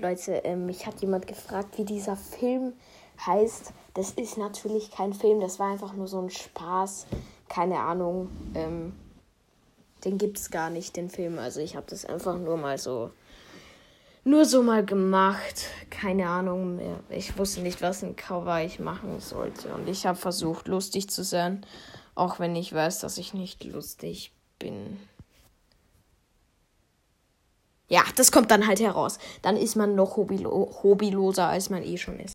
Leute, ähm, mich hat jemand gefragt, wie dieser Film heißt. Das ist natürlich kein Film, das war einfach nur so ein Spaß. Keine Ahnung. Ähm, den gibt es gar nicht, den Film. Also ich habe das einfach nur mal so. Nur so mal gemacht. Keine Ahnung mehr. Ich wusste nicht, was ein Cover ich machen sollte. Und ich habe versucht, lustig zu sein. Auch wenn ich weiß, dass ich nicht lustig bin. Ja, das kommt dann halt heraus. Dann ist man noch hobbylo hobbyloser, als man eh schon ist.